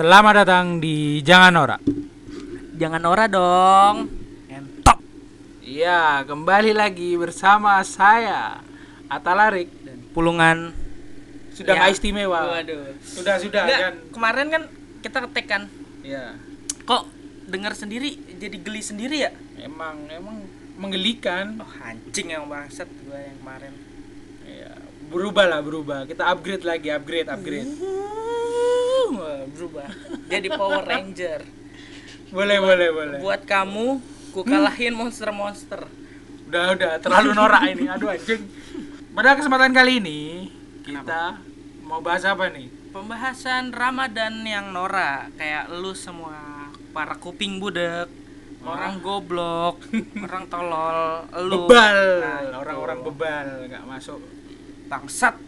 Selamat datang di Jangan Ora. Jangan ora dong. Entok. Iya, kembali lagi bersama saya Atalarik. Pulungan. Sudah Ya. istimewa. Waduh. Sudah sudah Nggak, kan. kemarin kan kita ketek kan. Iya. Kok dengar sendiri jadi geli sendiri ya? Emang emang menggelikan. Oh, anjing yang bangsat gua yang kemarin. Iya. Berubah lah, berubah. Kita upgrade lagi, upgrade, upgrade. Berubah. Jadi Power Ranger. Boleh, boleh, boleh. Buat kamu, ku kalahin monster-monster. Udah, udah terlalu norak ini. Aduh anjing. Pada kesempatan kali ini kita mau bahas apa nih? Pembahasan Ramadan yang Nora kayak lu semua para kuping budek, orang goblok, orang tolol, lu Bebal. Nah. Orang-orang bebal nggak masuk. bangsat.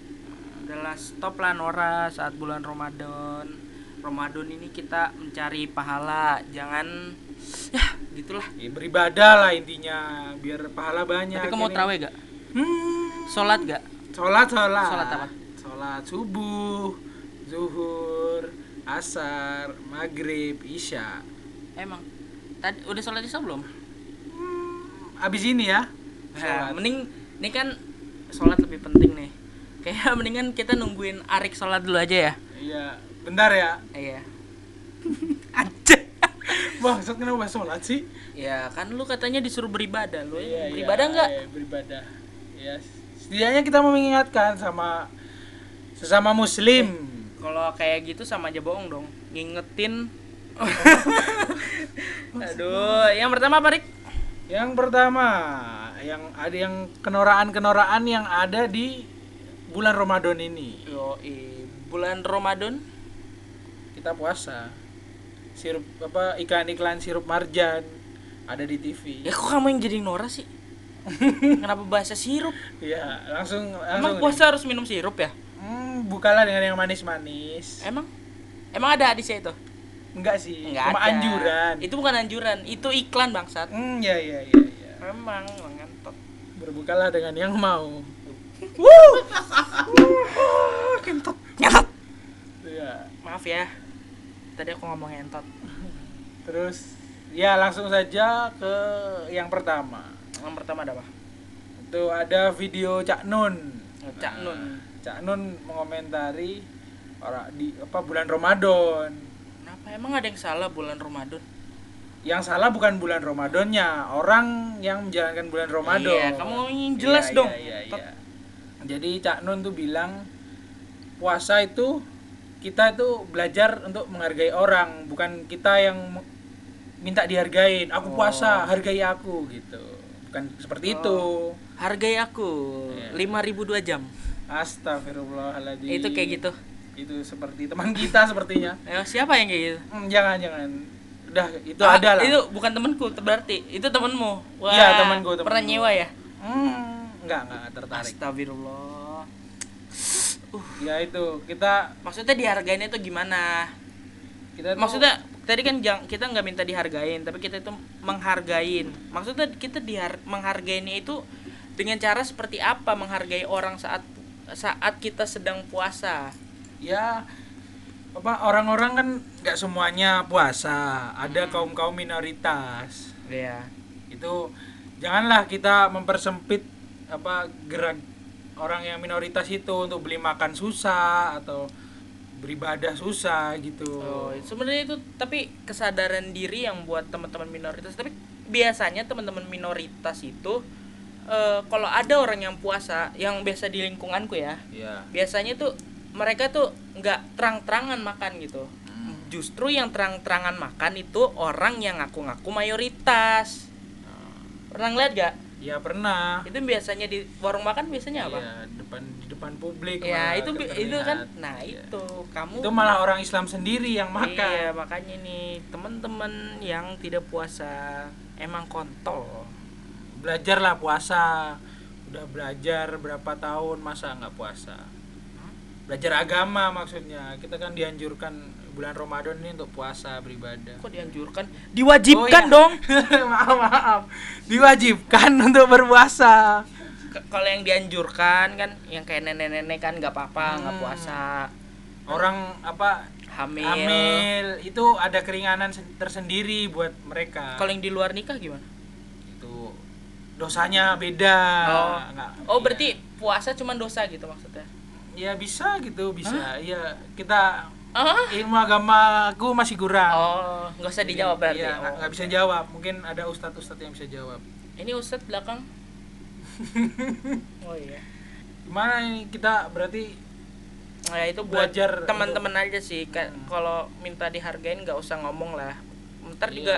Adalah stop lah Nora saat bulan Ramadan. Ramadan ini kita mencari pahala, jangan ya gitulah. Ya, beribadah lah intinya biar pahala banyak. Tapi kamu Ini- terawih gak? Hmm. Sholat gak? Sholat, sholat. Sholat apa? Sholat subuh, zuhur, asar, maghrib, isya. Emang tadi udah sholat isya belum? Abis ini ya. Nah, Sholat. mending ini kan sholat lebih penting nih. Kayak mendingan kita nungguin Arik sholat dulu aja ya. Iya, bentar ya. Iya. Aja. Maksud kenapa sholat sih? ya kan lu katanya disuruh beribadah lu Iya, beribadah iya, enggak? iya, beribadah. Ya, setidaknya kita mau mengingatkan sama sesama muslim. Kalau kayak gitu sama aja bohong dong. Ngingetin. Aduh, yang pertama apa Rik? Yang pertama, yang ada yang kenoraan-kenoraan yang ada di bulan Ramadan ini. Yo, bulan Ramadan. Kita puasa. Sirup apa iklan-iklan sirup marjan ada di TV. Ya kok kamu yang jadi Nora sih? Kenapa bahasa sirup? Iya, langsung Emang langsung. puasa harus minum sirup ya? Hmm, bukalah dengan yang manis-manis. Emang? Emang ada hadisnya itu? Enggak sih, Enggak cuma ada. anjuran. Itu bukan anjuran, itu iklan bangsat. Hmm, ya ya ya ya. Memang ngentot. Berbukalah dengan yang mau. Ngentot. Ngentot. Iya. Maaf ya. Tadi aku ngomong ngentot. Terus ya langsung saja ke yang pertama. Yang pertama ada apa? Itu ada video Cak Nun. Oh, Cak Nun. Nah, Cak Nun mengomentari orang di apa bulan Ramadan. Kenapa emang ada yang salah bulan Ramadan? Yang salah bukan bulan Ramadannya, orang yang menjalankan bulan Ramadan. Iya, kamu ngomongin jelas Iya, dong. Iya, iya, iya. Jadi Cak Nun tuh bilang puasa itu kita itu belajar untuk menghargai orang, bukan kita yang minta dihargain. Aku puasa, hargai aku gitu. Bukan seperti itu. Hargai aku Iya. 5000 dua jam. Astagfirullahaladzim. Itu kayak gitu. Itu seperti teman kita sepertinya. Eh, siapa yang kayak gitu? Hmm, jangan jangan. Udah itu Ah, ada lah. Itu bukan temanku, berarti itu temenmu. Wah, Iya, temanku, temanku. Pernah nyewa ya? Hmm, enggak enggak tertarik. Astagfirullah. Ya itu kita Maksudnya dihargainnya itu gimana? kita tuh- Maksudnya tadi kan jang, kita nggak minta dihargain, tapi kita itu menghargain. Maksudnya kita dihar menghargainya itu dengan cara seperti apa menghargai orang saat saat kita sedang puasa. ya apa orang-orang kan nggak semuanya puasa ada kaum kaum minoritas Iya. itu janganlah kita mempersempit apa gerak orang yang minoritas itu untuk beli makan susah atau beribadah susah gitu Oh, sebenarnya itu tapi kesadaran diri yang buat teman-teman minoritas. Tapi biasanya teman-teman minoritas itu eh, kalau ada orang yang puasa, yang biasa di lingkunganku ya, ya biasanya tuh mereka tuh nggak terang-terangan makan gitu. Justru yang terang-terangan makan itu orang yang ngaku-ngaku mayoritas. Pernah ngeliat gak? Ya pernah Itu biasanya di warung makan biasanya apa? ya depan di depan publik Ya, malah itu bi- terlihat. itu kan. Nah, Iya. itu kamu itu malah orang Islam sendiri yang makan Iya, makanya nih teman-teman yang tidak puasa emang kontol. belajarlah puasa udah belajar berapa tahun masa nggak puasa belajar agama maksudnya kita kan dianjurkan bulan Ramadan ini untuk puasa beribadah Kok dianjurkan? Diwajibkan Oh, iya. dong. maaf maaf diwajibkan untuk berpuasa Kalau yang dianjurkan kan yang kayak nenek-nenek kan nggak apa-apa nggak Hmm. puasa. orang apa hamil, hamil itu ada keringanan sen- tersendiri buat mereka kalau yang di luar nikah gimana itu dosanya beda oh Nggak- oh iya. berarti puasa cuma dosa gitu maksudnya ya bisa gitu bisa iya kita ah ilmu agama aku masih kurang oh nggak usah dijawab berarti Iya, nggak Oh. nggak bisa jawab mungkin ada ustadz ustadz yang bisa jawab ini ustadz belakang oh iya gimana ini kita berarti Nah, ya itu buat Belajar teman-teman aja sih. Hmm. Kalau minta dihargain nggak usah ngomong lah. Ntar iya, juga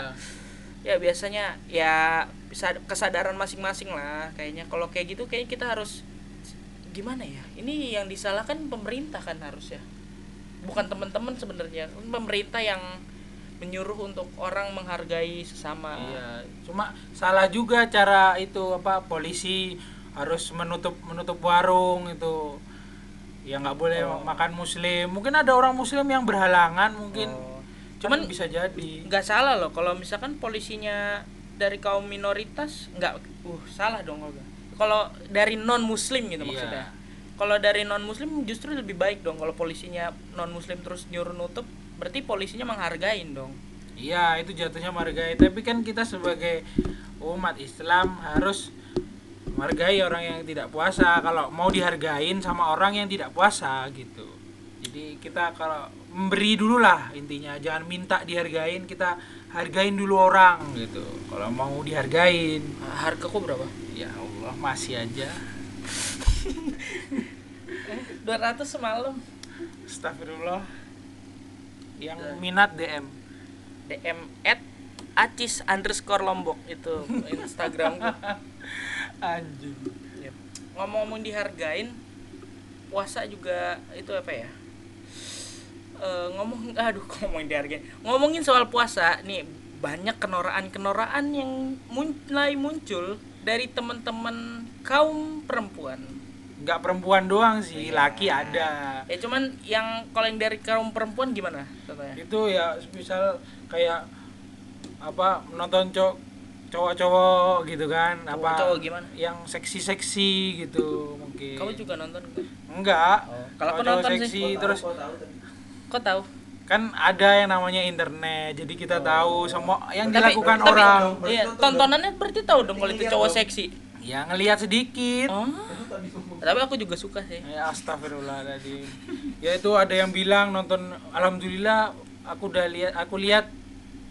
ya biasanya ya bisa kesadaran masing-masing lah kayaknya. Kalau kayak gitu kayaknya kita harus gimana ya? Ini yang disalahkan pemerintah kan harus ya. Bukan teman-teman sebenarnya. Pemerintah yang menyuruh untuk orang menghargai sesama. iya cuma salah juga cara itu apa polisi harus menutup menutup warung itu ya nggak boleh Oh. makan muslim mungkin ada orang muslim yang berhalangan mungkin Oh. cuman Cuman bisa jadi nggak salah loh kalau misalkan polisinya dari kaum minoritas nggak uh salah dong kalau kalau dari non muslim gitu Iya. maksudnya kalau dari non muslim justru lebih baik dong. Kalau polisinya non muslim terus nyuruh nutup berarti polisinya menghargain dong. Iya itu jatuhnya menghargai. Tapi kan kita sebagai umat Islam harus menghargai orang yang tidak puasa. Kalau mau dihargain sama orang yang tidak puasa gitu. Jadi kita kalau memberi dulu lah intinya. Jangan minta dihargain kita hargain dulu orang gitu. Kalau mau dihargain. Harga kok berapa? Ya Allah masih aja 200 semalam. Astagfirullah. Yang minat DM dm at acis underscore lombok itu instagram gue anjing. Ngomong-ngomong dihargain puasa juga itu apa ya? Eh, ngomong aduh ngomongin dihargain? Ngomongin soal puasa nih banyak kenoraan-kenoraan yang mulai muncul dari teman-teman kaum perempuan nggak perempuan doang sih Iya. laki ada. Ya cuman yang kalau yang dari kaum perempuan gimana contohnya? Itu ya misal kayak apa menonton cowok cowok-cowok gitu kan apa Cowok-cowok gimana? yang seksi-seksi gitu mungkin. Kamu juga nonton nggak? enggak Oh, kalau aku nonton sih. seksi terus kok tahu kan ada yang namanya internet jadi kita tahu semua yang Tapi- dilakukan tapi- orang. Iya tontonannya berarti tahu dong kalau itu cowok seksi. Ya ngelihat sedikit. Oh tapi aku juga suka sih Ya astagfirullahaladzim. Ya itu ada yang bilang nonton alhamdulillah aku udah lihat aku lihat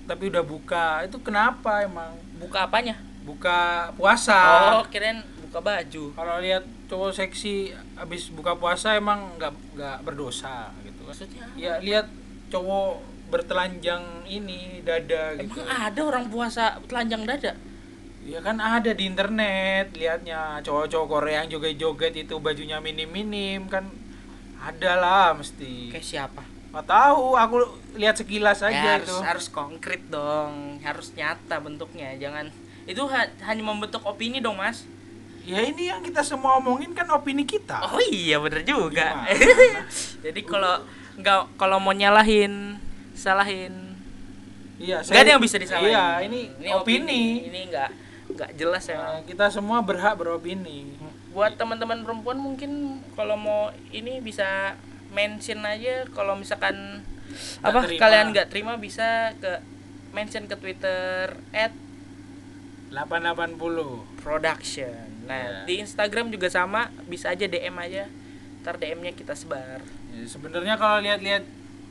tapi udah buka. Itu kenapa emang? buka apanya Buka puasa. oh kirain buka baju Kalau lihat cowok seksi habis buka puasa emang nggak nggak berdosa gitu. maksudnya apa? Ya lihat cowok bertelanjang ini dada gitu. emang ada orang puasa telanjang dada Ya kan ada di internet lihatnya cowok-cowok Korea yang joget-joget itu bajunya minim-minim kan ada lah mesti. kayak siapa Nggak tahu, aku lihat sekilas aja ya, harus itu. harus konkret dong harus nyata bentuknya jangan itu ha- hanya membentuk opini dong mas Ya ini yang kita semua omongin kan opini kita. oh iya bener juga jadi kalau nggak kalau mau nyalahin salahin Iya, nggak ada yang bisa disalahin Iya, ini, opini. ini nggak nggak jelas ya Nah, kita semua berhak beropini. buat teman-teman perempuan mungkin kalau mau ini bisa mention aja kalau misalkan Nggak apa terima. kalian nggak terima bisa ke mention ke Twitter at 880. production nah Ya. di Instagram juga sama bisa aja DM aja ntar DM-nya kita sebar Ya, sebenarnya kalau lihat-lihat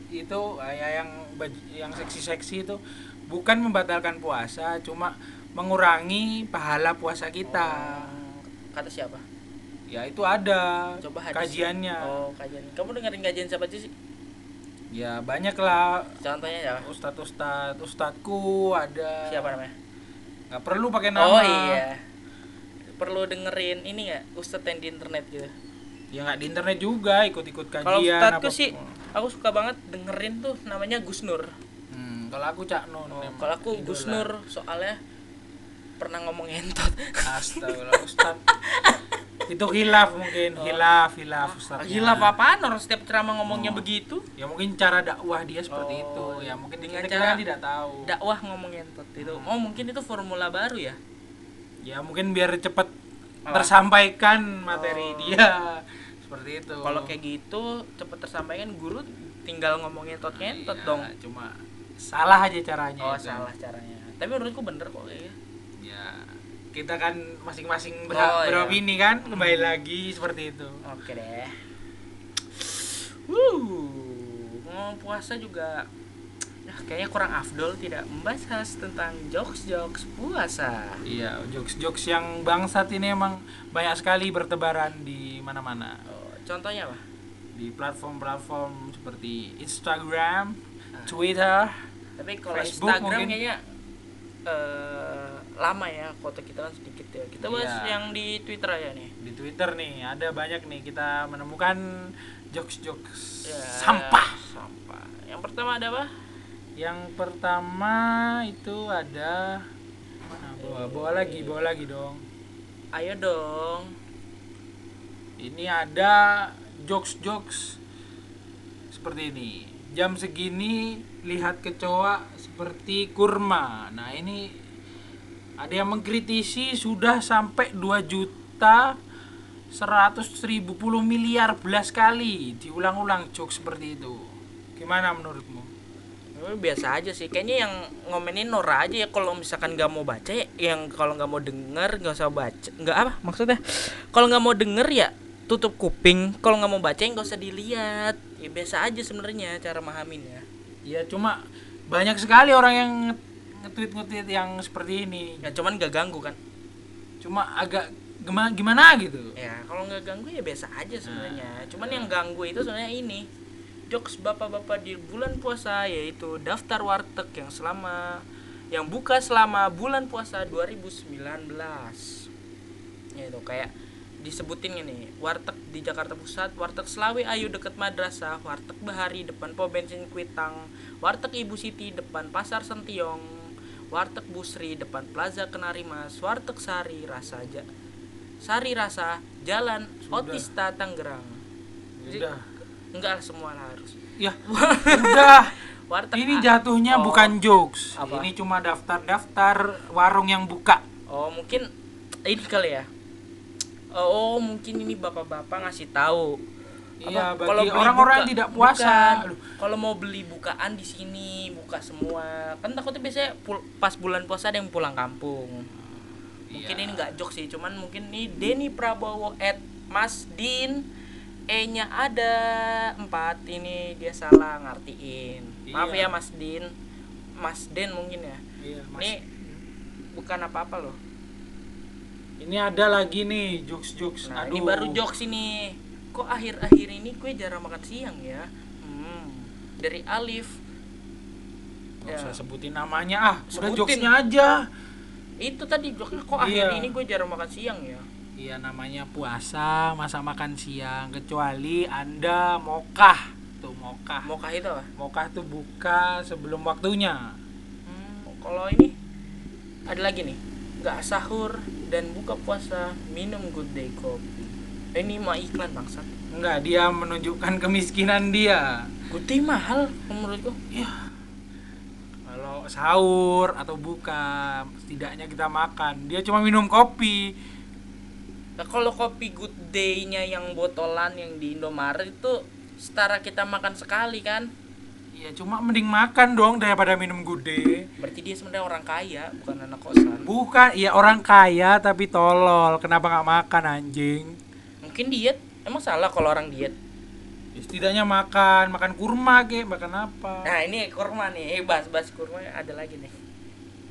itu kayak yang baju- yang seksi-seksi itu bukan membatalkan puasa, cuma mengurangi pahala puasa kita. Oh, kata siapa Ya itu ada coba hadis. kajiannya. oh kajian kamu dengerin kajian siapa aja sih Ya banyak lah contohnya ya ustadz ustadz ustadku ada. siapa namanya Nggak perlu pakai nama. oh iya perlu dengerin ini nggak ustadz yang di internet gitu Ya nggak di internet juga ikut-ikut kajian. kalau ustadku apa- sih aku suka banget dengerin tuh namanya Gus Nur Hmm, kalau aku Cak Nun. emang kalau aku. Gus Nur soalnya pernah ngomong entot Astagfirullah Ustad. itu hilaf mungkin, hilaf, hilaf Ustadnya. gila apaan orang setiap ceramah ngomongnya begitu Ya mungkin cara dakwah dia seperti Oh, itu. Ya mungkin dengan kita cara- kan tidak tahu. dakwah ngomong entot itu oh mungkin itu formula baru ya ya mungkin biar cepat Apa? tersampaikan materi Oh. dia. Seperti itu. kalau kayak gitu cepet tersampaikan guru tinggal ngomongin tot ngentot Iya, dong cuma salah aja caranya oh itu. salah caranya tapi menurutku bener kok kayaknya ya kita kan masing-masing ber Oh, iya. beropini kan kembali lagi seperti itu. Oke deh. Wuh, ngomong puasa juga ya kayaknya kurang afdol tidak membahas tentang jokes-jokes puasa. Iya jokes-jokes yang bangsat ini emang banyak sekali bertebaran di mana-mana. Oh, contohnya apa? Di platform-platform seperti Instagram, Ah. Twitter, tapi kalau Facebook Instagram mungkin. kayaknya eh, lama ya foto kita kan sedikit ya kita bahas Iya. yang di Twitter ya nih di Twitter nih ada banyak nih kita menemukan jokes-jokes Ya, sampah. sampah yang pertama ada apa Yang pertama itu ada mana bawa bawa lagi bawa lagi dong. ayo dong Ini ada jokes-jokes seperti ini. Jam segini lihat kecoa seperti kurma. Nah, ini ada yang mengkritisi sudah sampai 2 juta 100 ribu puluh miliar belas kali. Diulang-ulang jokes seperti itu. Gimana menurutmu? Biasa aja sih. Kayaknya yang ngomenin Nora aja ya. Kalau misalkan nggak mau baca ya yang kalau nggak mau denger nggak usah baca. Nggak apa maksudnya? Kalau nggak mau denger ya tutup kuping. Kalau nggak mau baca ya nggak usah dilihat. Ya biasa aja sebenarnya cara mahaminnya Ya cuma banyak sekali orang yang nge- nge-tweet-nge-tweet yang seperti ini. ya cuman nggak ganggu kan? Cuma agak gimana gimana gitu. ya kalau nggak ganggu ya biasa aja sebenarnya. Cuman yang ganggu itu sebenarnya ini. Jokes bapak-bapak di bulan puasa yaitu daftar warteg yang selama yang buka selama bulan puasa 2019 ya itu kayak disebutin ini warteg di Jakarta Pusat warteg Selawi Ayu deket madrasah warteg Bahari depan pom bensin Kuitang warteg Ibu Siti depan pasar Sentiong warteg Busri depan Plaza Kenari Mas warteg Sari Rasa Ja- Sari Rasa Jalan Sudah. Otista Tangerang Udah. enggak semua harus Ya, udah. warteg Ini A- jatuhnya Oh. bukan jokes. Apa? Ini cuma daftar-daftar warung yang buka. Oh mungkin ini kali ya. Oh mungkin ini bapak-bapak ngasih tahu. Iya, kalau orang-orang tidak puasa. Kalau mau beli bukaan di sini buka semua. Kan takutnya biasanya pul- pas bulan puasa ada yang pulang kampung. Mungkin Iya. ini nggak jok sih, cuman mungkin ini Denny Prabowo at Mas Din E-nya ada empat ini dia salah ngartiin. Maaf Iya. ya Mas Din. Mas Den mungkin ya. Iya, Mas. Ini bukan apa-apa loh. Ini ada lagi nih jokes-jokes. Nah, Aduh. ini baru jokes ini. Kok akhir-akhir ini gue jarang makan siang ya? Hmm. Dari Alif. Nggak Ya. usah sebutin namanya ah. Udah Sebutin. jokesnya aja. Itu tadi jokesnya kok Iya. akhir ini gue jarang makan siang ya? Iya namanya puasa, masa makan siang kecuali Anda mokah. Tuh mokah. Mau kah itu apa? Mokah tuh buka sebelum waktunya. Hmm, kalau ini ada lagi nih. Gak sahur dan buka puasa minum good day kopi. Eh, Ini mah iklan bangsat. Enggak, dia menunjukkan kemiskinan dia. Day mahal menurutku. Kalau sahur atau buka, setidaknya kita makan. Dia cuma minum kopi. Nah, kalau kopi good day-nya yang botolan yang di Indomaret itu setara kita makan sekali kan? Ya cuma mending makan dong daripada minum gude. Berarti dia sebenarnya orang kaya, bukan anak kosan. Bukan, ya orang kaya tapi tolol. Kenapa nggak makan anjing? Mungkin diet. Emang salah kalau orang diet? Ya, setidaknya makan, makan kurma ke, makan apa? Nah, ini kurma nih. Eh, bahas-bahas kurma ada lagi nih.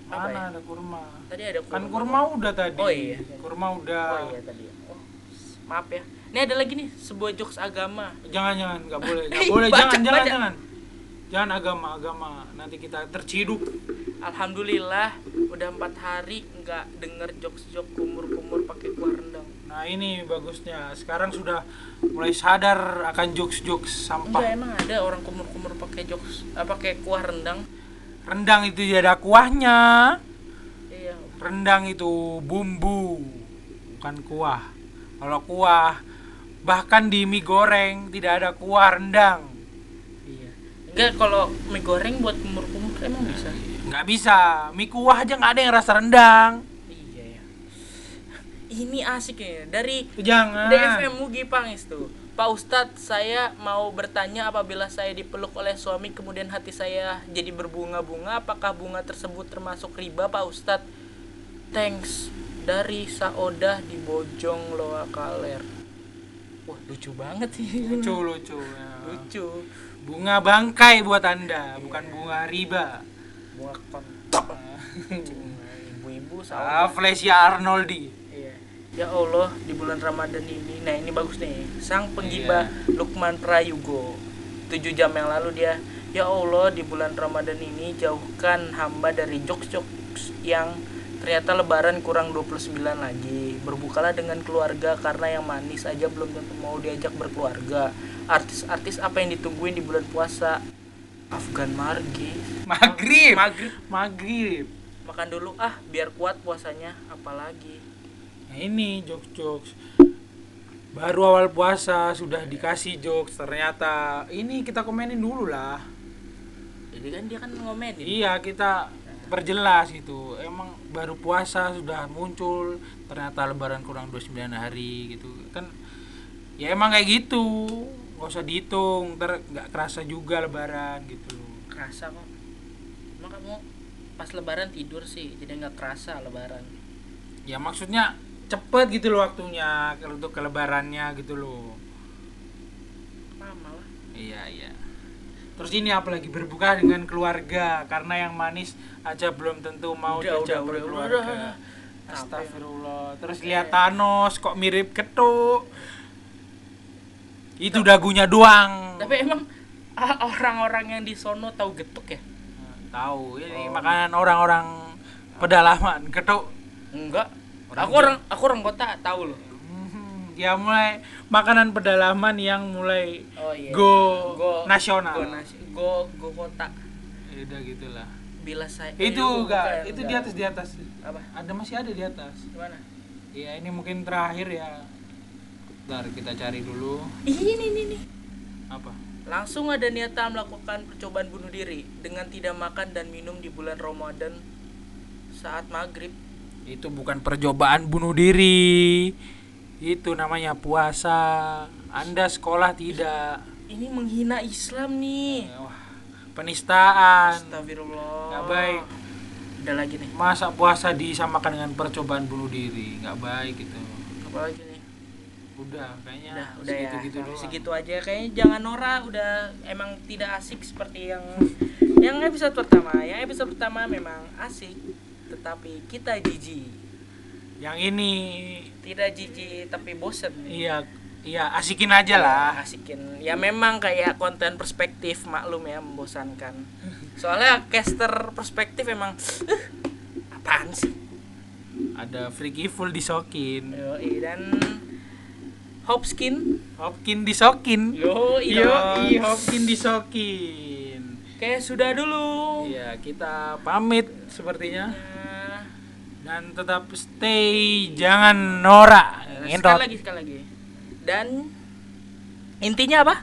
Apa Mana ya? ada kurma? Tadi ada kurma. Kan kurma udah tadi. Oh, iya. Kurma udah. Oh iya tadi. Oh, maaf ya. Ini ada lagi nih sebuah jokes agama. Jangan jangan, nggak boleh, nggak Eh, boleh, baca, jangan jangan baca. jangan. Jangan agama agama, nanti kita terciduk. Alhamdulillah udah empat hari nggak denger jokes-jokes kumur-kumur pakai kuah rendang. Nah ini bagusnya. Sekarang sudah mulai sadar akan jokes-jokes Enggak sampah. emang ada orang kumur-kumur pakai jokes eh, pakai kuah rendang. Rendang itu ya ada kuahnya. Iya. Rendang itu bumbu, bukan kuah. Kalau kuah, bahkan di mie goreng tidak ada kuah rendang. Iya. Enggak kalau mie goreng buat kumur-kumur emang bisa. Nggak bisa. Mie kuah aja nggak ada yang rasa rendang. Ini asik ya dari Jangan. DFM Mugi Pangis tuh. Pak Ustadz, saya mau bertanya apabila saya dipeluk oleh suami kemudian hati saya jadi berbunga-bunga, apakah bunga tersebut termasuk riba Pak Ustadz? Thanks dari Saodah di Bojong Loa Kaler. Wah lucu banget sih. lucu lucu ya. Lucu. bunga bangkai buat anda bukan bunga riba Bunga kontok. Ibu-ibu ah. Flesia Arnoldi. Ya Allah, di bulan Ramadan ini. Nah, ini bagus nih. Sang penggibah Lukman Prayugo. 7 jam yang lalu dia, "Ya Allah, di bulan Ramadan ini jauhkan hamba dari jokes-jokes yang ternyata lebaran kurang 29 lagi. Berbukalah dengan keluarga karena yang manis aja belum tentu mau diajak berkeluarga. Artis-artis apa yang ditungguin di bulan puasa? Afgan Margi. maghrib Maghrib maghrib makan dulu ah biar kuat puasanya apalagi nah ini jokes jokes baru awal puasa sudah dikasih jokes ternyata ini kita komenin dulu lah. Jadi kan dia kan ngomenin. Iya kita perjelas gitu. Emang baru puasa sudah muncul ternyata lebaran kurang 29 hari gitu. Kan ya emang kayak gitu. Nggak usah dihitung ntar nggak kerasa juga lebaran gitu. Kerasa kok. Emang kamu pas lebaran tidur sih jadi nggak kerasa lebaran. Ya maksudnya cepet gitu loh waktunya kalau untuk kelebarannya gitu loh. Lama lah iya iya. Terus ini apalagi berbuka dengan keluarga karena yang manis aja belum tentu mau Udah, udah, udah, berkeluarga. udah. Astagfirullah. Terus lihat Thanos kok mirip ketuk. Itu dagunya doang. Tapi emang orang-orang yang di sono tahu getuk ya? Tahu ini Oh. makanan orang-orang pedalaman ketuk. Enggak Orang aku orang aku orang kota tahu loh. Hmm, ya mulai makanan pedalaman yang mulai oh iya. go, nasional. go nasi go go kota. Ya udah gitulah bila saya itu Eh, enggak itu di enggak. atas di atas. Apa? Ada masih ada di atas. Gimana? Ya ini mungkin terakhir ya. Ntar kita cari dulu. Ini ini nih apa? Langsung ada niatan melakukan percobaan bunuh diri dengan tidak makan dan minum di bulan Ramadan saat maghrib. Itu bukan percobaan bunuh diri itu namanya puasa anda sekolah tidak Ini menghina Islam nih. wah penistaan Astagfirullah. nggak baik Ada lagi nih. masa puasa disamakan dengan percobaan bunuh diri nggak baik gitu Apa lagi nih? udah kayaknya Udah, udah ya. segitu Sampai doang. segitu aja kayaknya jangan Nora udah emang tidak asik seperti yang yang episode pertama. Yang episode pertama memang asik tetapi kita jijik. yang ini Tidak jijik tapi bosen. iya iya asikin aja lah. asikin. Ya memang kayak konten perspektif maklum ya membosankan. Soalnya caster perspektif emang "Eh, apaan sih? Ada freaky full disokin. Yoi, dan Hopskin Hopkin disokin. Yo Yo, Hopkin disokin. Oke sudah dulu. Iya, kita pamit sepertinya. Nah, dan tetap stay jangan norak. sekali lagi sekali lagi. Dan intinya apa?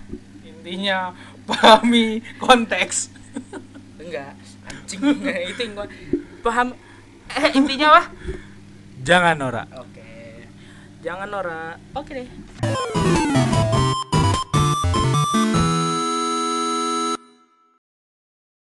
Intinya pahami konteks. enggak anjing. Itu yang gua paham eh intinya apa? Jangan norak. oke. Jangan norak. Oke deh